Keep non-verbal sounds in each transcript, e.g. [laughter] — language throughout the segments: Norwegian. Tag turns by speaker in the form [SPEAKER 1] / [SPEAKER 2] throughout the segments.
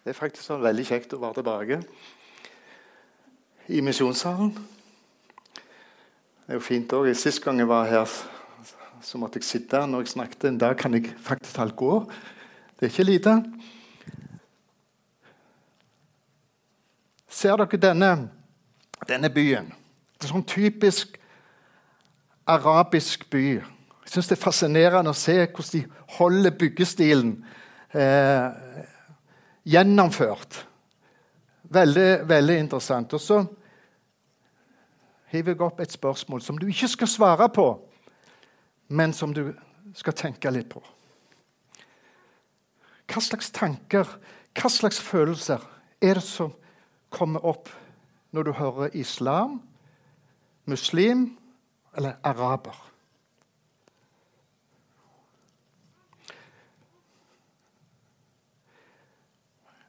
[SPEAKER 1] Det er faktisk sånn veldig kjekt å være tilbake i misjonssalen. Det er jo fint òg. Sist gang jeg var her, så måtte jeg sitte når jeg snakket. En dag kan jeg faktisk alt gå. Det er ikke lite. Ser dere denne, denne byen? Er sånn typisk arabisk by. Jeg syns det er fascinerende å se hvordan de holder byggestilen. Eh, gjennomført. Veldig, veldig interessant. Og så hiver jeg opp et spørsmål som du ikke skal svare på, men som du skal tenke litt på. Hva slags tanker, hva slags følelser er det som kommer opp når du hører islam, muslim eller araber?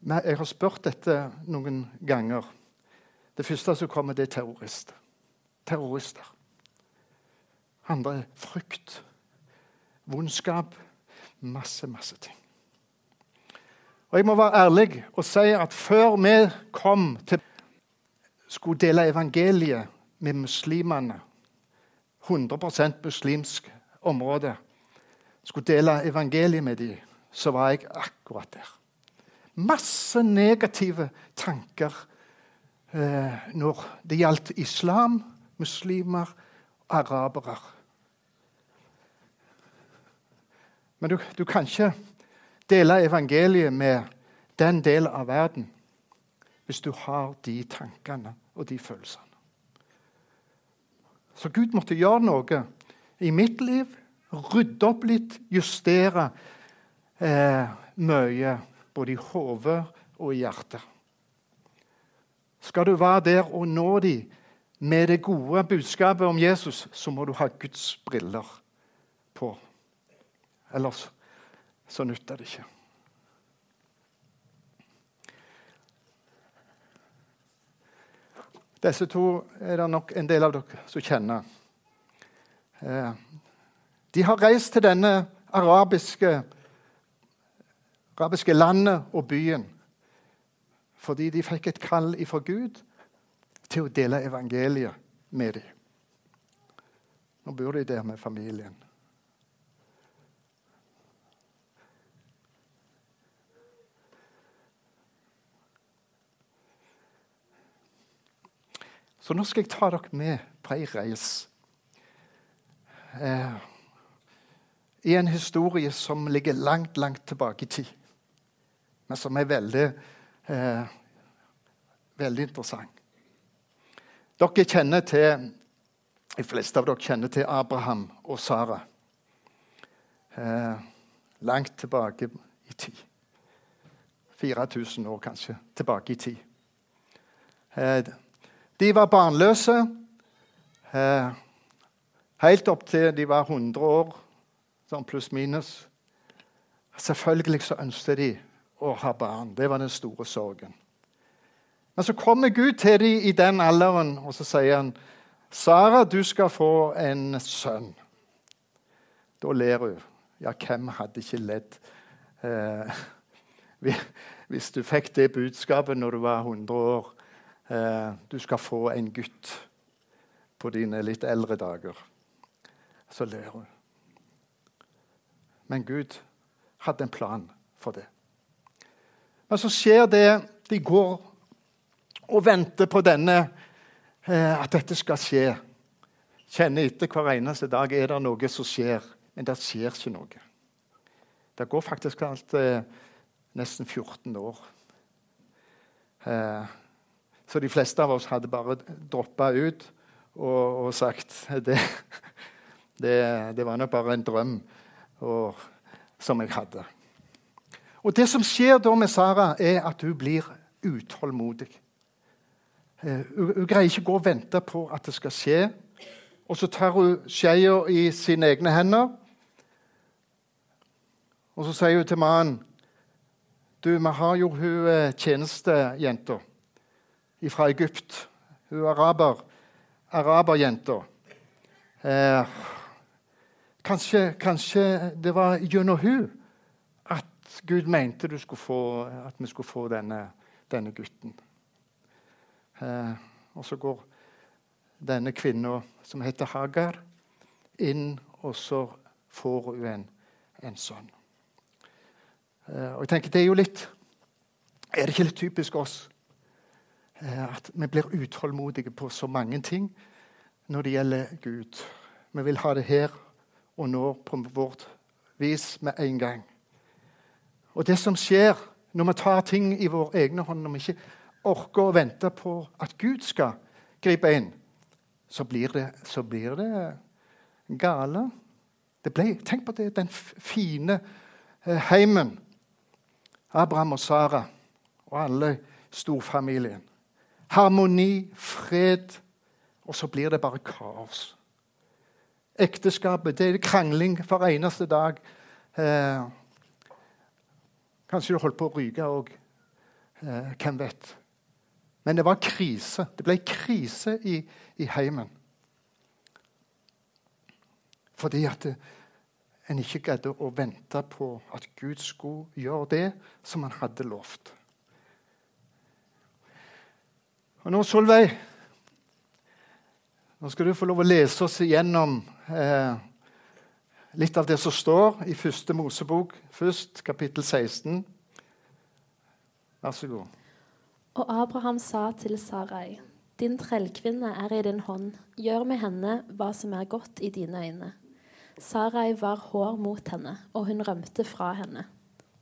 [SPEAKER 1] Jeg har spurt dette noen ganger. Det første som kommer, det er terrorist. terrorister. Andre er frykt, vondskap, masse, masse ting. Og Jeg må være ærlig og si at før vi kom til skulle dele evangeliet med muslimene 100% muslimsk område, skulle dele evangeliet med dem, så var jeg akkurat der masse negative tanker eh, når det gjaldt islam, muslimer, arabere. Men du, du kan ikke dele evangeliet med den delen av verden hvis du har de tankene og de følelsene. Så Gud måtte gjøre noe i mitt liv. Rydde opp litt, justere eh, mye både i hodet og i hjertet. Skal du være der og nå dem med det gode budskapet om Jesus, så må du ha Guds briller på. Ellers så nytter det ikke. Disse to er det nok en del av dere som kjenner. Eh, de har reist til denne arabiske arabiske landet og byen. Fordi de fikk et kall ifra Gud til å dele evangeliet med dem. Nå bor de der med familien. Så nå skal jeg ta dere med på ei reis. Eh, I en historie som ligger langt, langt tilbake i tid men som er veldig, eh, veldig interessant. Dere kjenner til, De fleste av dere kjenner til Abraham og Sara. Eh, langt tilbake i tid. 4000 år kanskje tilbake i tid. Eh, de var barnløse eh, helt opp til de var 100 år, sånn pluss-minus. Selvfølgelig så ønsket de å ha barn. Det var den store sorgen. Men så kommer Gud til dem i den alderen og så sier han, 'Sara, du skal få en sønn.' Da ler hun. Ja, hvem hadde ikke ledd? Eh, [laughs] hvis du fikk det budskapet når du var 100 år eh, Du skal få en gutt på dine litt eldre dager. Så ler hun. Men Gud hadde en plan for det. Men så skjer det De går og venter på denne, eh, at dette skal skje. Kjenner etter hver eneste dag er det noe som skjer, men det skjer ikke noe. Det går faktisk alt eh, nesten 14 år. Eh, så de fleste av oss hadde bare droppa ut og, og sagt [laughs] det, det, det, var nok bare en drøm og, som jeg hadde. Og Det som skjer da med Sara, er at hun blir utålmodig. Eh, hun, greier ikke gå og vente på at det skal skje. Og så tar hun skeia i sine egne hender. Og så sier hun til mannen Du, vi har jo hun eh, tjenestejenta fra Egypt. Hun araber, araberjenta. Eh, kanskje, kanskje det var gjennom hun Gud mente få, at vi skulle få denne, denne gutten. Eh, og så går denne kvinna, som heter Hagar, inn, og så får hun en, en sønn. Eh, og jeg tenker, det er jo litt Er det ikke litt typisk oss eh, at vi blir utålmodige på så mange ting når det gjelder Gud? Vi vil ha det her og nå på vårt vis med en gang. Og det som skjer når vi tar ting i våre egne hånd, når vi ikke orker å vente på at Gud skal gripe inn, så blir det, så blir det gale. Det ble, tenk på det, den fine eh, heimen. Abraham og Sara og alle storfamilien. Harmoni, fred, og så blir det bare kaos. Ekteskapet det er krangling for eneste dag. Eh, kanskje du holdt på å ryke òg. Eh, hvem vet? Men det var krise. Det ble krise i, i heimen. Fordi at det, en ikke greide å vente på at Gud skulle gjøre det som han hadde lovt. Og nå, Solveig nå skal du få lov å lese oss igjennom eh, litt av det som står i første Mosebok først, kapittel 16. Vær så god.
[SPEAKER 2] Og Abraham sa til Sarai, din trellkvinne er i din hånd, gjør med henne hva som er godt i dine øyne. Sarai var hår mot henne, og hun rømte fra henne.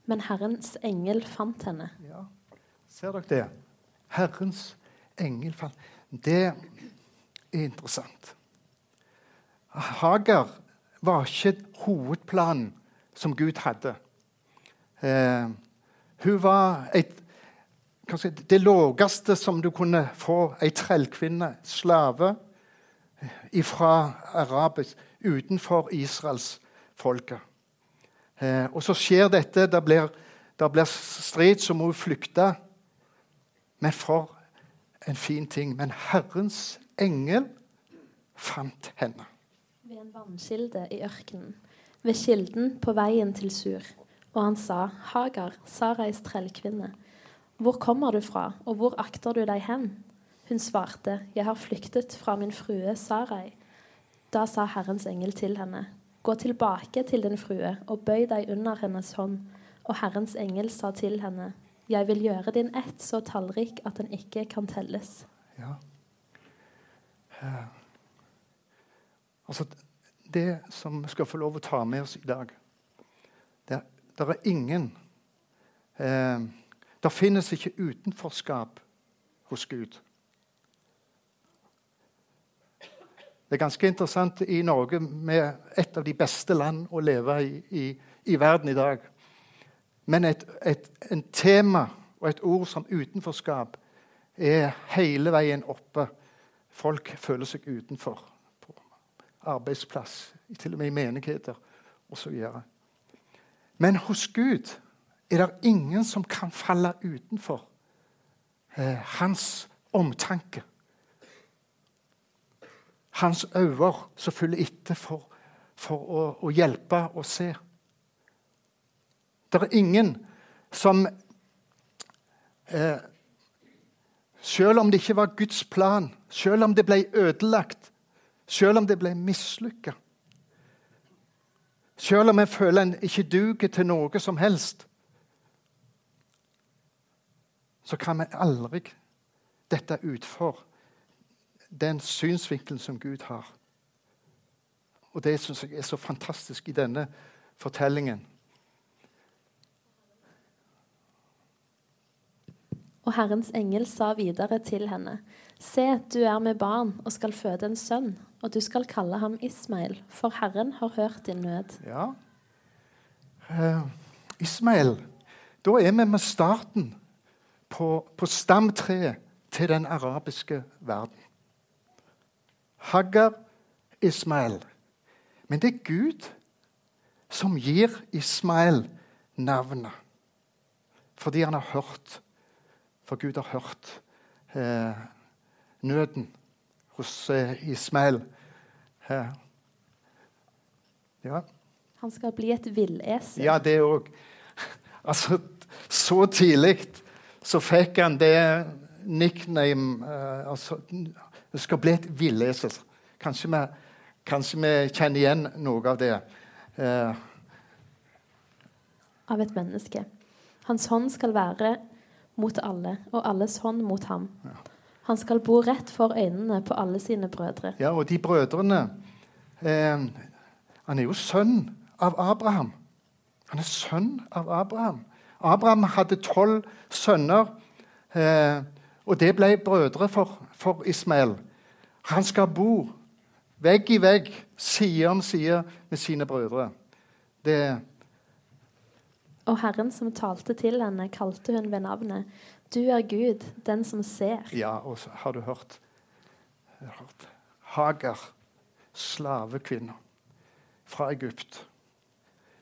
[SPEAKER 2] Men Herrens engel fant henne.
[SPEAKER 1] Ja, Ser dere det? Herrens engel fant Det er interessant. Hagar var ikke hovedplanen som Gud hadde. Eh, hun var et, si, det laveste som du kunne få ei trellkvinne, slave, fra arabisk, utenfor israelsfolket. Eh, og så skjer dette. Det blir, det blir strid, så må hun flykte. Men for en fin ting. Men Herrens engel fant henne.
[SPEAKER 2] Ved en vannkilde i ørkenen, ved kilden på veien til Sur. Og han sa, Hagar, Sarais trellkvinne, hvor kommer du fra, og hvor akter du deg hen? Hun svarte, jeg har flyktet fra min frue Sarai. Da sa Herrens engel til henne, gå tilbake til din frue og bøy deg under hennes hånd. Og Herrens engel sa til henne, jeg vil gjøre din ett så tallrik at den ikke kan telles.
[SPEAKER 1] Ja. Altså, det som vi skal få lov å ta med oss i dag Det, er ingen eh, Det finnes ikke utenforskap hos Gud. Det er ganske interessant i Norge, med et av de beste land å leve i, i, i verden i dag. Men et, et en tema og et ord som utenforskap er hele veien oppe Folk føler seg utenfor arbeidsplass, til og med i menigheter osv. Men hos Gud er det ingen som kan falle utenfor eh, hans omtanke. Hans øyne som følger etter for, for å, å, hjelpe og se. Det er ingen som eh, Selv om det ikke var Guds plan, selv om det ble ødelagt, selv om det ble mislykka. Selv om jeg føler en ikke duger til noe som helst, så kan vi aldri dette utfor den synsvinkelen som Gud har. Og Det syns jeg er så fantastisk i denne fortellingen.
[SPEAKER 2] Og Herrens engel sa videre til henne.: Se, du er med barn og skal føde en sønn, og du skal kalle ham Ismail, for Herren har hørt din nød.
[SPEAKER 1] Ja. Uh, Ismail, da er vi med starten på, på stamtreet til den arabiske verden. Haggar, Ismail. Men det er Gud som gir Ismail navnet. Fordi han har hørt for Gud har hørt eh, nøden hos eh, Ismael. Ja.
[SPEAKER 2] Han skal bli et villesel.
[SPEAKER 1] Ja, det òg. [laughs] Altså, så tidlig så fikk han det nickname eh, altså, Det skal bli et villesel. Kanskje, vi- kanskje vi kjenner igjen noe av det. Eh,
[SPEAKER 2] av et menneske. Hans hånd skal være mot alle, og alles hånd mot ham. Han skal bo rett for øynene på alle sine brødre.
[SPEAKER 1] ja, og de brødrene eh, Han er jo sønn av Abraham. Han er sønn av Abraham. Abraham hadde tolv sønner, eh, og det ble brødre for, for Ismael. Han skal bo vegg i vegg, side om side med sine brødre. Det,
[SPEAKER 2] Og Herren som talte til henne, kalte hun ved navnet. Du er Gud, den som ser.
[SPEAKER 1] ja, og så har du hørt, hørt Hager, slavekvinne fra Egypt.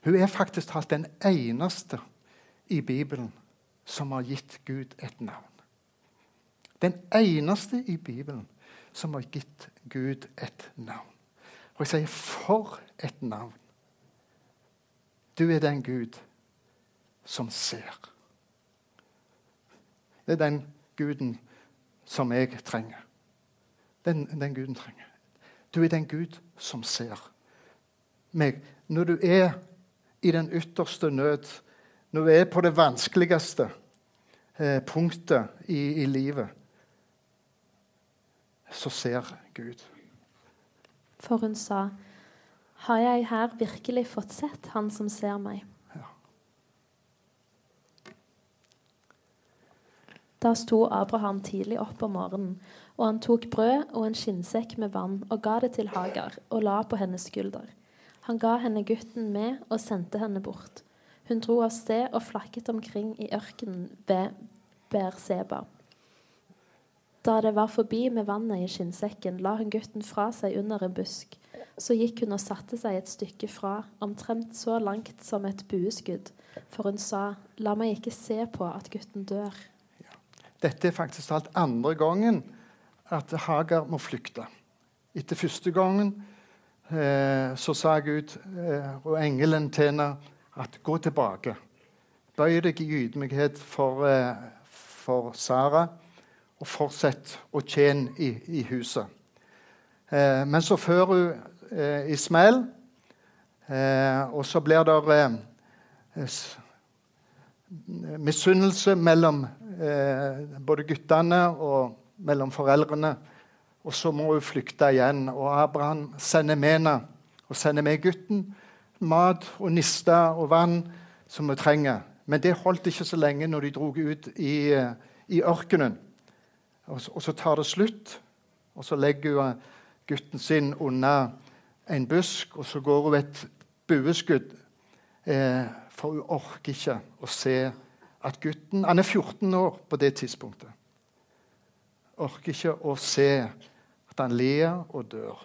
[SPEAKER 1] Hun er faktisk talt den eneste i Bibelen som har gitt Gud et navn. Den eneste i Bibelen som har gitt Gud et navn. Og jeg sier for et navn! Du er den Gud som ser. Det er den guden som jeg trenger. Den, den guden trenger. Du er den Gud som ser meg. Når du er i den ytterste nød, når du er på det vanskeligste eh, punktet i, i livet, så ser Gud.
[SPEAKER 2] For hun sa, Har jeg her virkelig fått sett Han som ser meg? Da sto Abraham tidlig opp om morgenen, og han tok brød og en skinnsekk med vann og ga det til Hagar og la på hennes skulder. Han ga henne gutten med og sendte henne bort. Hun dro av sted og flakket omkring i ørkenen ved Berseba. Da det var forbi med vannet i skinnsekken, la hun gutten fra seg under en busk. Så gikk hun og satte seg et stykke fra, omtrent så langt som et bueskudd, for hun sa, la meg ikke se på at gutten dør.
[SPEAKER 1] Dette er faktisk alt andre gangen at Hagar må flykte. Etter første gangen eh, så sa Gud eh, og engelen til henne at gå tilbake. Bøy deg i ydmykhet for, eh, for Sara, og fortsett å tjene i, i huset. Eh, men så fører hun eh, Ismael, eh, og så blir det eh, misunnelse mellom både guttene og mellom foreldrene. Og så må hun flykte igjen. Og Abraham sender med henne og sender med gutten mat og nister og vann som hun trenger. Men det holdt ikke så lenge når de dro ut i, eh, i ørkenen. Og så, og så tar det slutt, og så legger hun gutten sin under en busk, og så går hun et bueskudd. Eh, for hun orker ikke å se at gutten Han er 14 år på det tidspunktet. Orker ikke å se at han ler og dør.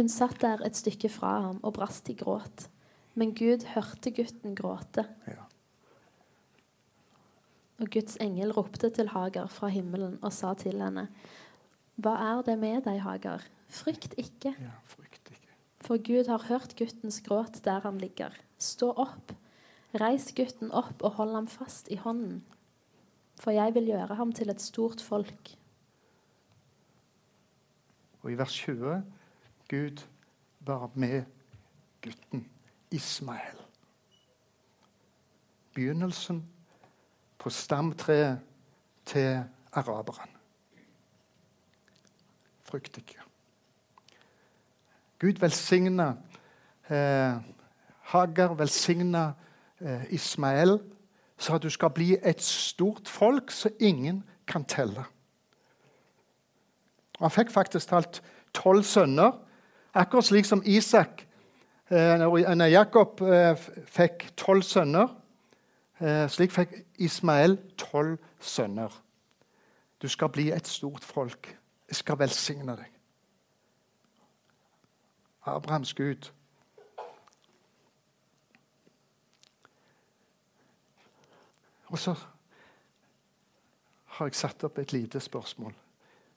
[SPEAKER 2] Hun satt der et stykke fra ham og brast i gråt. Men Gud hørte gutten gråte.
[SPEAKER 1] Ja.
[SPEAKER 2] Og Guds engel ropte til Hagar fra himmelen og sa til henne, Hva er det med deg, Hagar? Frykt ikke,
[SPEAKER 1] Ja.
[SPEAKER 2] For Gud har hørt guttens gråt der han ligger. Stå opp, reis gutten opp og hold ham fast i hånden. For jeg vil gjøre ham til et stort folk.
[SPEAKER 1] Og i vers 20 Gud var med gutten Ismael. Begynnelsen på stamtreet til araberen. Frykt ikke. Gud velsigna eh, Hagar, velsigna eh, Ismael, så at du skal bli et stort folk som ingen kan telle. Han fikk faktisk talt tolv sønner, akkurat slik som Isak eh, når- Jakob eh, fikk tolv sønner. eh, Slik fikk Ismael tolv sønner. Du skal bli et stort folk. Jeg skal velsigne deg. Abrahams Gud. Og så har jeg satt opp et lite spørsmål.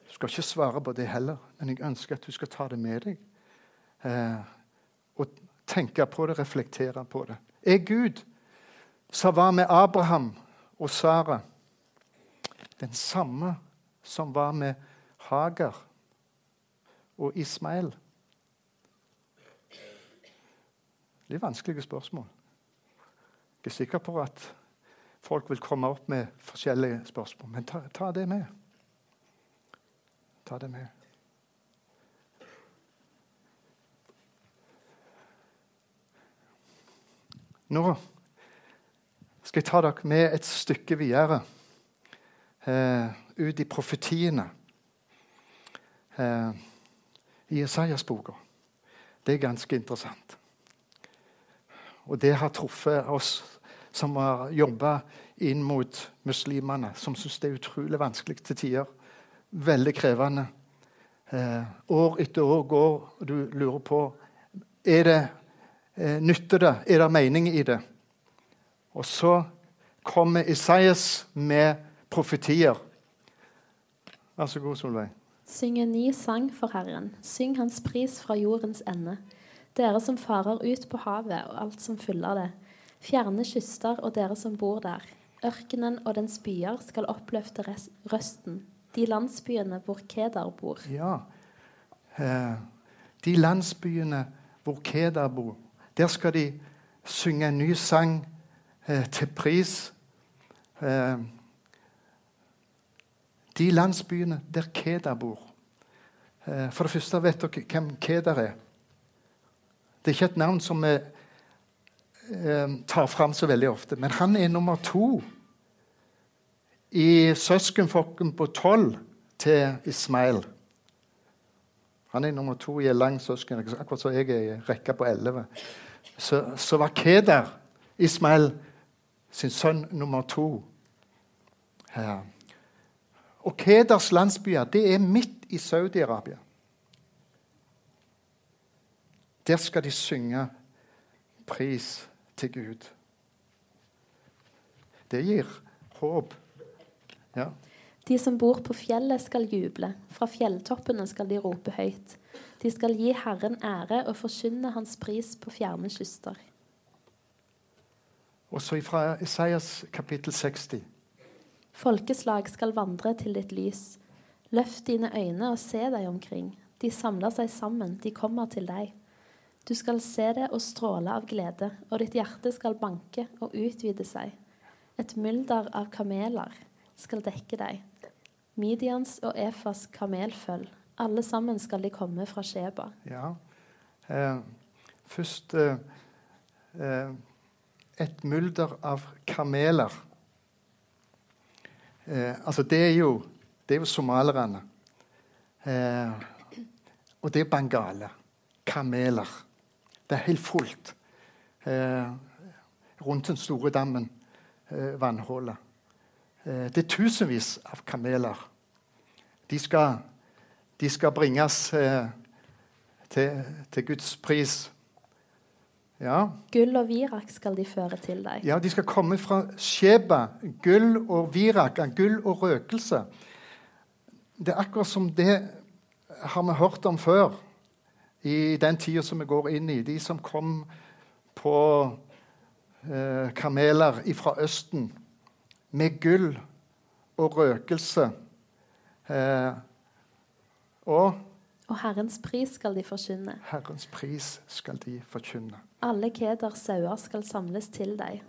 [SPEAKER 1] Du skal ikke svare på det heller, men jeg ønsker at du skal ta det med deg. Eh, og tenke på det, reflektere på det. Er Gud, som var med Abraham og Sara, den samme som var med Hagar og Ismael? Det er vanskelige spørsmål. Jeg er sikker på at folk vil komme opp med forskjellige spørsmål, men ta, ta det med. Ta det med. Nå skal jeg ta dere med et stykke videre, eh, ut i profetiene eh, i Isaias-boka. Det er ganske interessant. Og det har truffet oss som har jobba inn mot muslimene, som syns det er utrolig vanskelig til tider. Veldig krevende. Eh, år etter år går, og du lurer på er det eh, nytter det, er det mening i det. Og så kommer Isaias med profetier. Vær så god, Solveig.
[SPEAKER 2] Syng en ny sang for Herren. Syng hans pris fra jordens ende. Dere som farer ut på havet og alt som fyller det. Fjerne kyster og dere som bor der. Ørkenen og dens byer skal oppløfte røsten. De landsbyene hvor Kedar bor.
[SPEAKER 1] Ja, eh, de landsbyene hvor Kedar bor. Der skal de synge en ny sang eh, til pris. Eh, de landsbyene der Kedar bor. Eh, for det første vet dere hvem Kedar er. Det er ikke et navn som vi eh, tar fram så veldig ofte, men han er nummer to i søskenflokken på tolv til Ismail. Han er nummer to i en lang søsken, akkurat som jeg er i rekka på elleve. Så, så, var Keder Ismail sin sønn nummer to her. Og Keders landsbyer det er midt i Saudi-Arabia. Der skal de synge pris til Gud. Det gir håp. Ja.
[SPEAKER 2] De som bor på fjellet, skal juble. Fra fjelltoppene skal de rope høyt. De skal gi Herren ære og forkynne hans pris på fjerne kyster.
[SPEAKER 1] Og så fra Isaias kapittel 60.
[SPEAKER 2] Folkeslag skal vandre til ditt lys. Løft dine øyne og se deg omkring. De samler seg sammen, de kommer til deg. Du skal se det og stråle av glede, og ditt hjerte skal banke og utvide seg. Et mylder av kameler skal dekke deg. Midians og Efas kamelføll. Alle sammen skal de komme fra Sheba.
[SPEAKER 1] Ja. Eh, først eh, eh, et mylder av kameler. Eh, altså, det er jo, det er jo somalerne. Eh, og det er bangale. Kameler. Det er helt fullt eh, rundt den store dammen, eh, vannhullet. Eh, det er tusenvis av kameler. De skal, de skal bringes eh, til, til, Guds pris. Ja.
[SPEAKER 2] Gull og virak skal de føre til deg.
[SPEAKER 1] Ja, De skal komme fra Sheba. Gull og virak, gull og røkelse. Det er akkurat som det har vi hørt om før i den tida som vi går inn i. De som kom på eh, kameler fra Østen med gull og røkelse. Eh, og
[SPEAKER 2] Og Herrens pris skal de forkynne.
[SPEAKER 1] Herrens pris skal de forkynne.
[SPEAKER 2] Alle keders sauer skal samles til deg.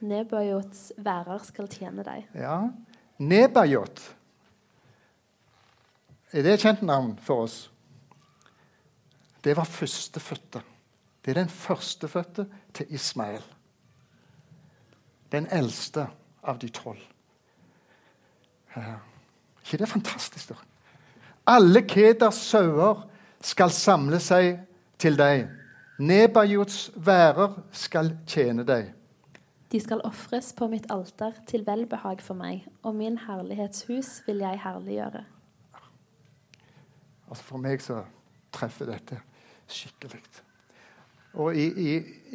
[SPEAKER 2] Nebajots værer skal tjene deg.
[SPEAKER 1] Ja, Nebajot. Er det et kjent navn for oss? Det var førstefødte. Det er den førstefødte til Ismael. Den eldste av de tolv. ikke det er fantastisk? da? Alle Keders sauer skal samle seg til deg. Nebajots værer skal tjene deg.
[SPEAKER 2] De skal ofres på mitt alter til velbehag for meg, og min herlighetshus vil jeg herliggjøre.
[SPEAKER 1] Altså For meg så treffer dette skikkelig. Og i, i,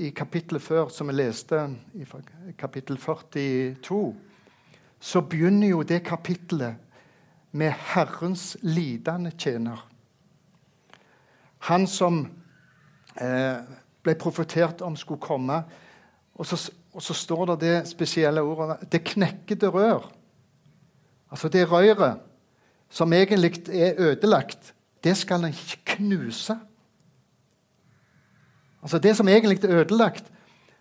[SPEAKER 1] i, kapittelet før, som vi leste, i kapittel 42, så begynner jo det kapittelet med Herrens lidende tjener. Han som eh, ble profetert om skulle komme. Og så, og så står det det spesielle ordet Det knekkede rør. Altså det røret som egentlig er ødelagt, det skal en knuse. Altså Det som egentlig er ødelagt,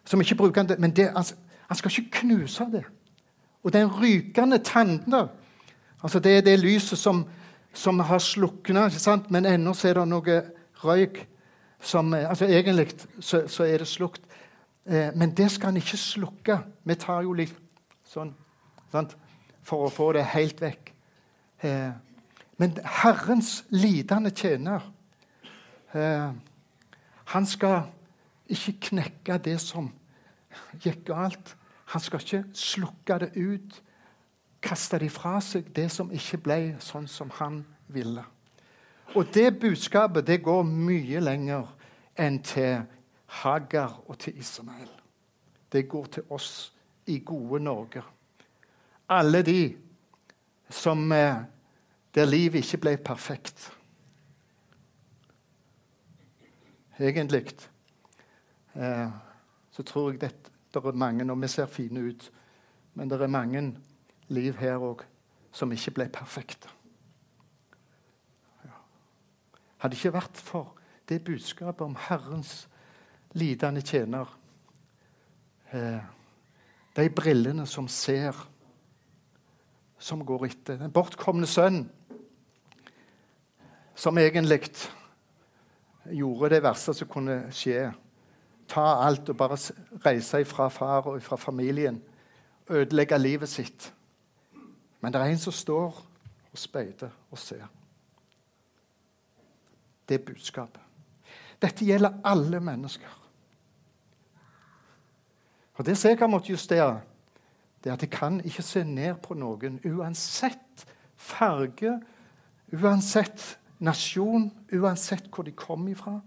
[SPEAKER 1] som ikke bruker han men det, altså, han skal ikke knuse det. Og den rykende tanner altså Det er det lyset som, som har slukna, men ennå er det noe røyk som altså Egentlig så, så er det slukt. Eh, men det skal han ikke slukke. Vi tar jo litt sånn sant? for å få det helt vekk. Eh, men Herrens lidende tjener eh, Han skal ikke knekke det som gikk galt. Han skal ikke slukke det ut, kaste det fra seg, det som ikke ble sånn som han ville. Og det budskapet det går mye lenger enn til Hagar og til Ismael. Det går til oss i gode Norge. Alle de som eh, der livet ikke ble perfekt. Egentlig eh, så tror jeg det, det er mange Og vi ser fine ut, men det er mange liv her òg som ikke ble perfekte. Ja. Hadde det ikke vært for det budskapet om Herrens lidende tjener eh, De brillene som ser, som går etter. Den bortkomne sønn som egentlig gjorde det verste som kunne skje. Ta alt og bare reise ifra far og ifra familien. Ødelegge livet sitt. Men det er en som står og speider og ser. Det er budskapet. Dette gjelder alle mennesker. Og Det jeg har måttet justere, det er at jeg kan ikke se ned på noen uansett farge, uansett nasjon, uansett hvor de kommer ifra,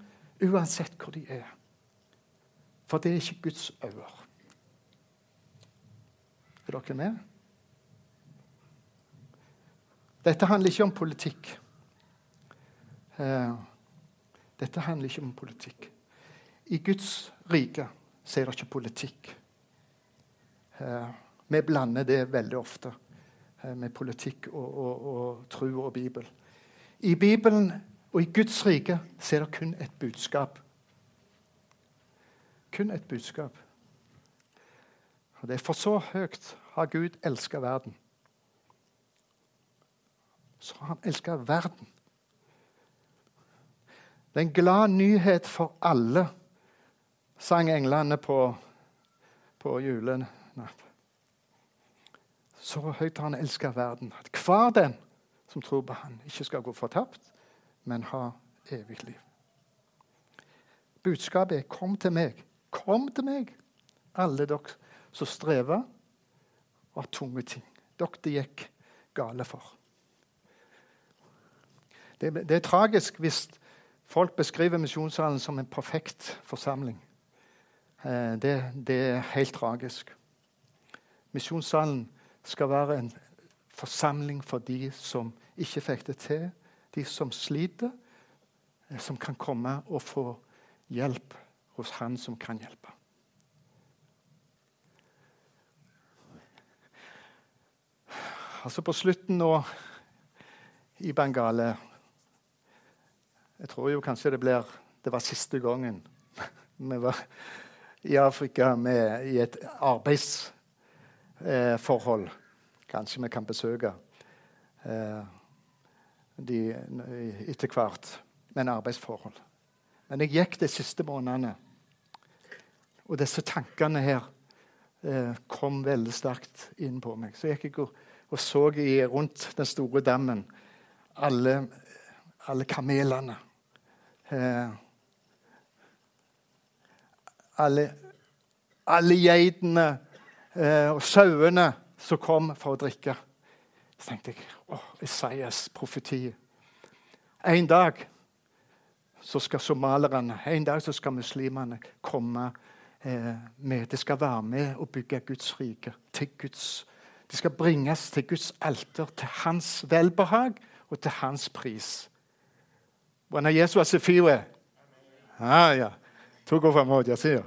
[SPEAKER 1] uansett hvor de er. For det er ikke Guds øyne. Er dere med? Dette handler ikke om politikk. Eh, dette handler ikke om politikk. I Guds rike så er det ikke politikk. Eh, vi blander det veldig ofte eh, med politikk og, og, og tro og Bibel. I Bibelen og i Guds rike så er det kun et budskap. Kun et budskap. Og det er For så høyt har Gud elska verden. Så har han elska verden. Det er en glad nyhet for alle, sang englene på, på julenatt. Så høyt har han elska verden, at hver den som tror på han, ikke skal gå fortapt, men ha evig liv. Budskapet er 'kom til meg'. Kom til meg, alle dere som strever og har tunge ting. Dere det gikk gale for. Det, det er tragisk hvis Folk beskriver misjonssalen som en perfekt forsamling. Eh, det, det er helt tragisk. Misjonssalen skal være en forsamling for de som ikke fikk det til, de som sliter, eh, som kan komme og få hjelp hos Han som kan hjelpe. Altså På slutten nå i Bengale jeg tror jo kanskje det blir Det var siste gangen [laughs] vi var i Afrika med, i et arbeidsforhold. Eh, kanskje vi kan besøke eh, de etter hvert med en arbeidsforhold. Men jeg gikk de siste månedene, og disse tankene her eh, kom veldig sterkt inn på meg. Så gikk jeg og, og så i, rundt den store dammen alle, alle kamelene eh, alle, alle geitene eh, og sauene som kom for å drikke. Så tenkte jeg åh, Isaias profeti. En dag så skal somalerne, en dag så skal muslimene komme eh, med De skal være med og bygge Guds rike. til Guds de skal bringes til Guds alter, til hans velbehag og til hans pris. Bwana Yesu asifiwe. Ah, ja. Tok over [laughs] mot, jeg sier.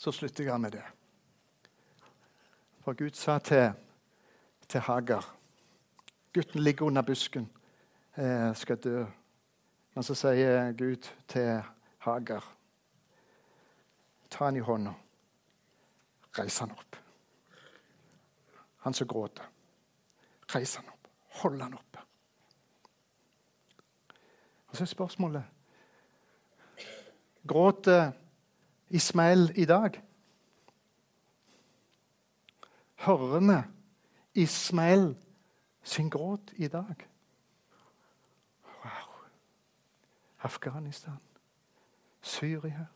[SPEAKER 1] Så slutter jeg med det. For Gud sa til, til Hagar Gutten ligger under busken, eh, skal dø. Men så sier Gud til Hagar Ta han i hånda, reis han opp. Han som gråter. Reis han opp. Hold han oppe. Og Så er spørsmålet Gråter Ismael i dag? Hører vi Ismael sin gråt i dag? Wow. Afghanistan, Syria,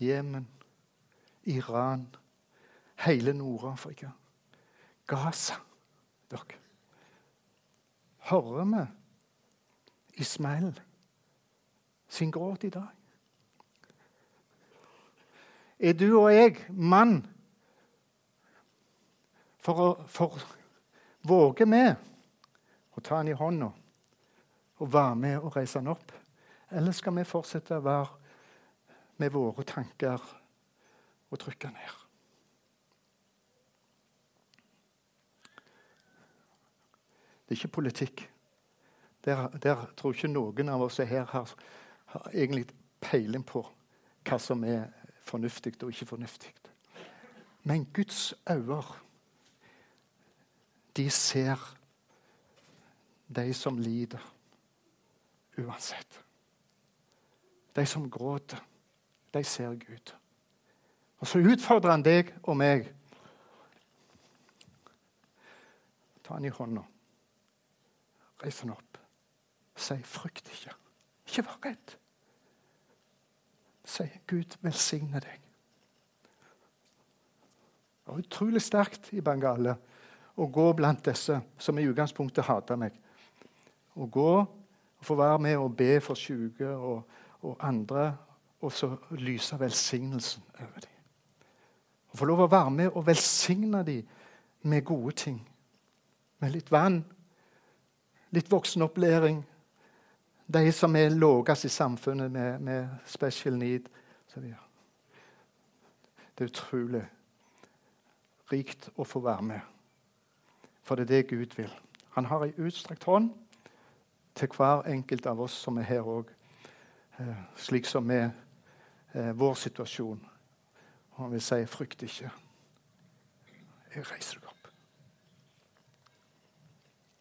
[SPEAKER 1] Jemen, Iran, hele Nord-Afrika, Gaza dere. Hører vi Ismael sin gråt i dag? Er du og jeg mann for å for, Våger vi å ta han i hånda og være med og reise han opp? Eller skal vi fortsette å være med våre tanker og trykke ned? Det er ikke politikk. Der, der tror ikke noen av oss her har, har egentlig peiling på hva som er fornuftig og ikke fornuftig. Men Guds øyne, de ser de som lider, uansett. De som gråter, de ser Gud. Og så utfordrer han deg og meg. Ta han i hånda. Reis han opp. Si 'frykt ikke'. Ikke vær redd. Si 'Gud velsigne deg'. Det var utrolig sterkt i Bangale å gå blant disse som i utgangspunktet hater meg. Å gå og få være med og be for syke og, og andre, og så lyse velsignelsen over dem. Å få lov å være med og velsigne dem med gode ting. Med litt vann, litt voksenopplæring. De som er lavest i samfunnet med, med special need. Det er utrolig rikt å få være med. For det er det Gud vil. Han har ei utstrakt hånd til hver enkelt av oss som er her òg, eh, slik som er eh, vår situasjon. Og han vil si 'frykt ikke'. Jeg reiser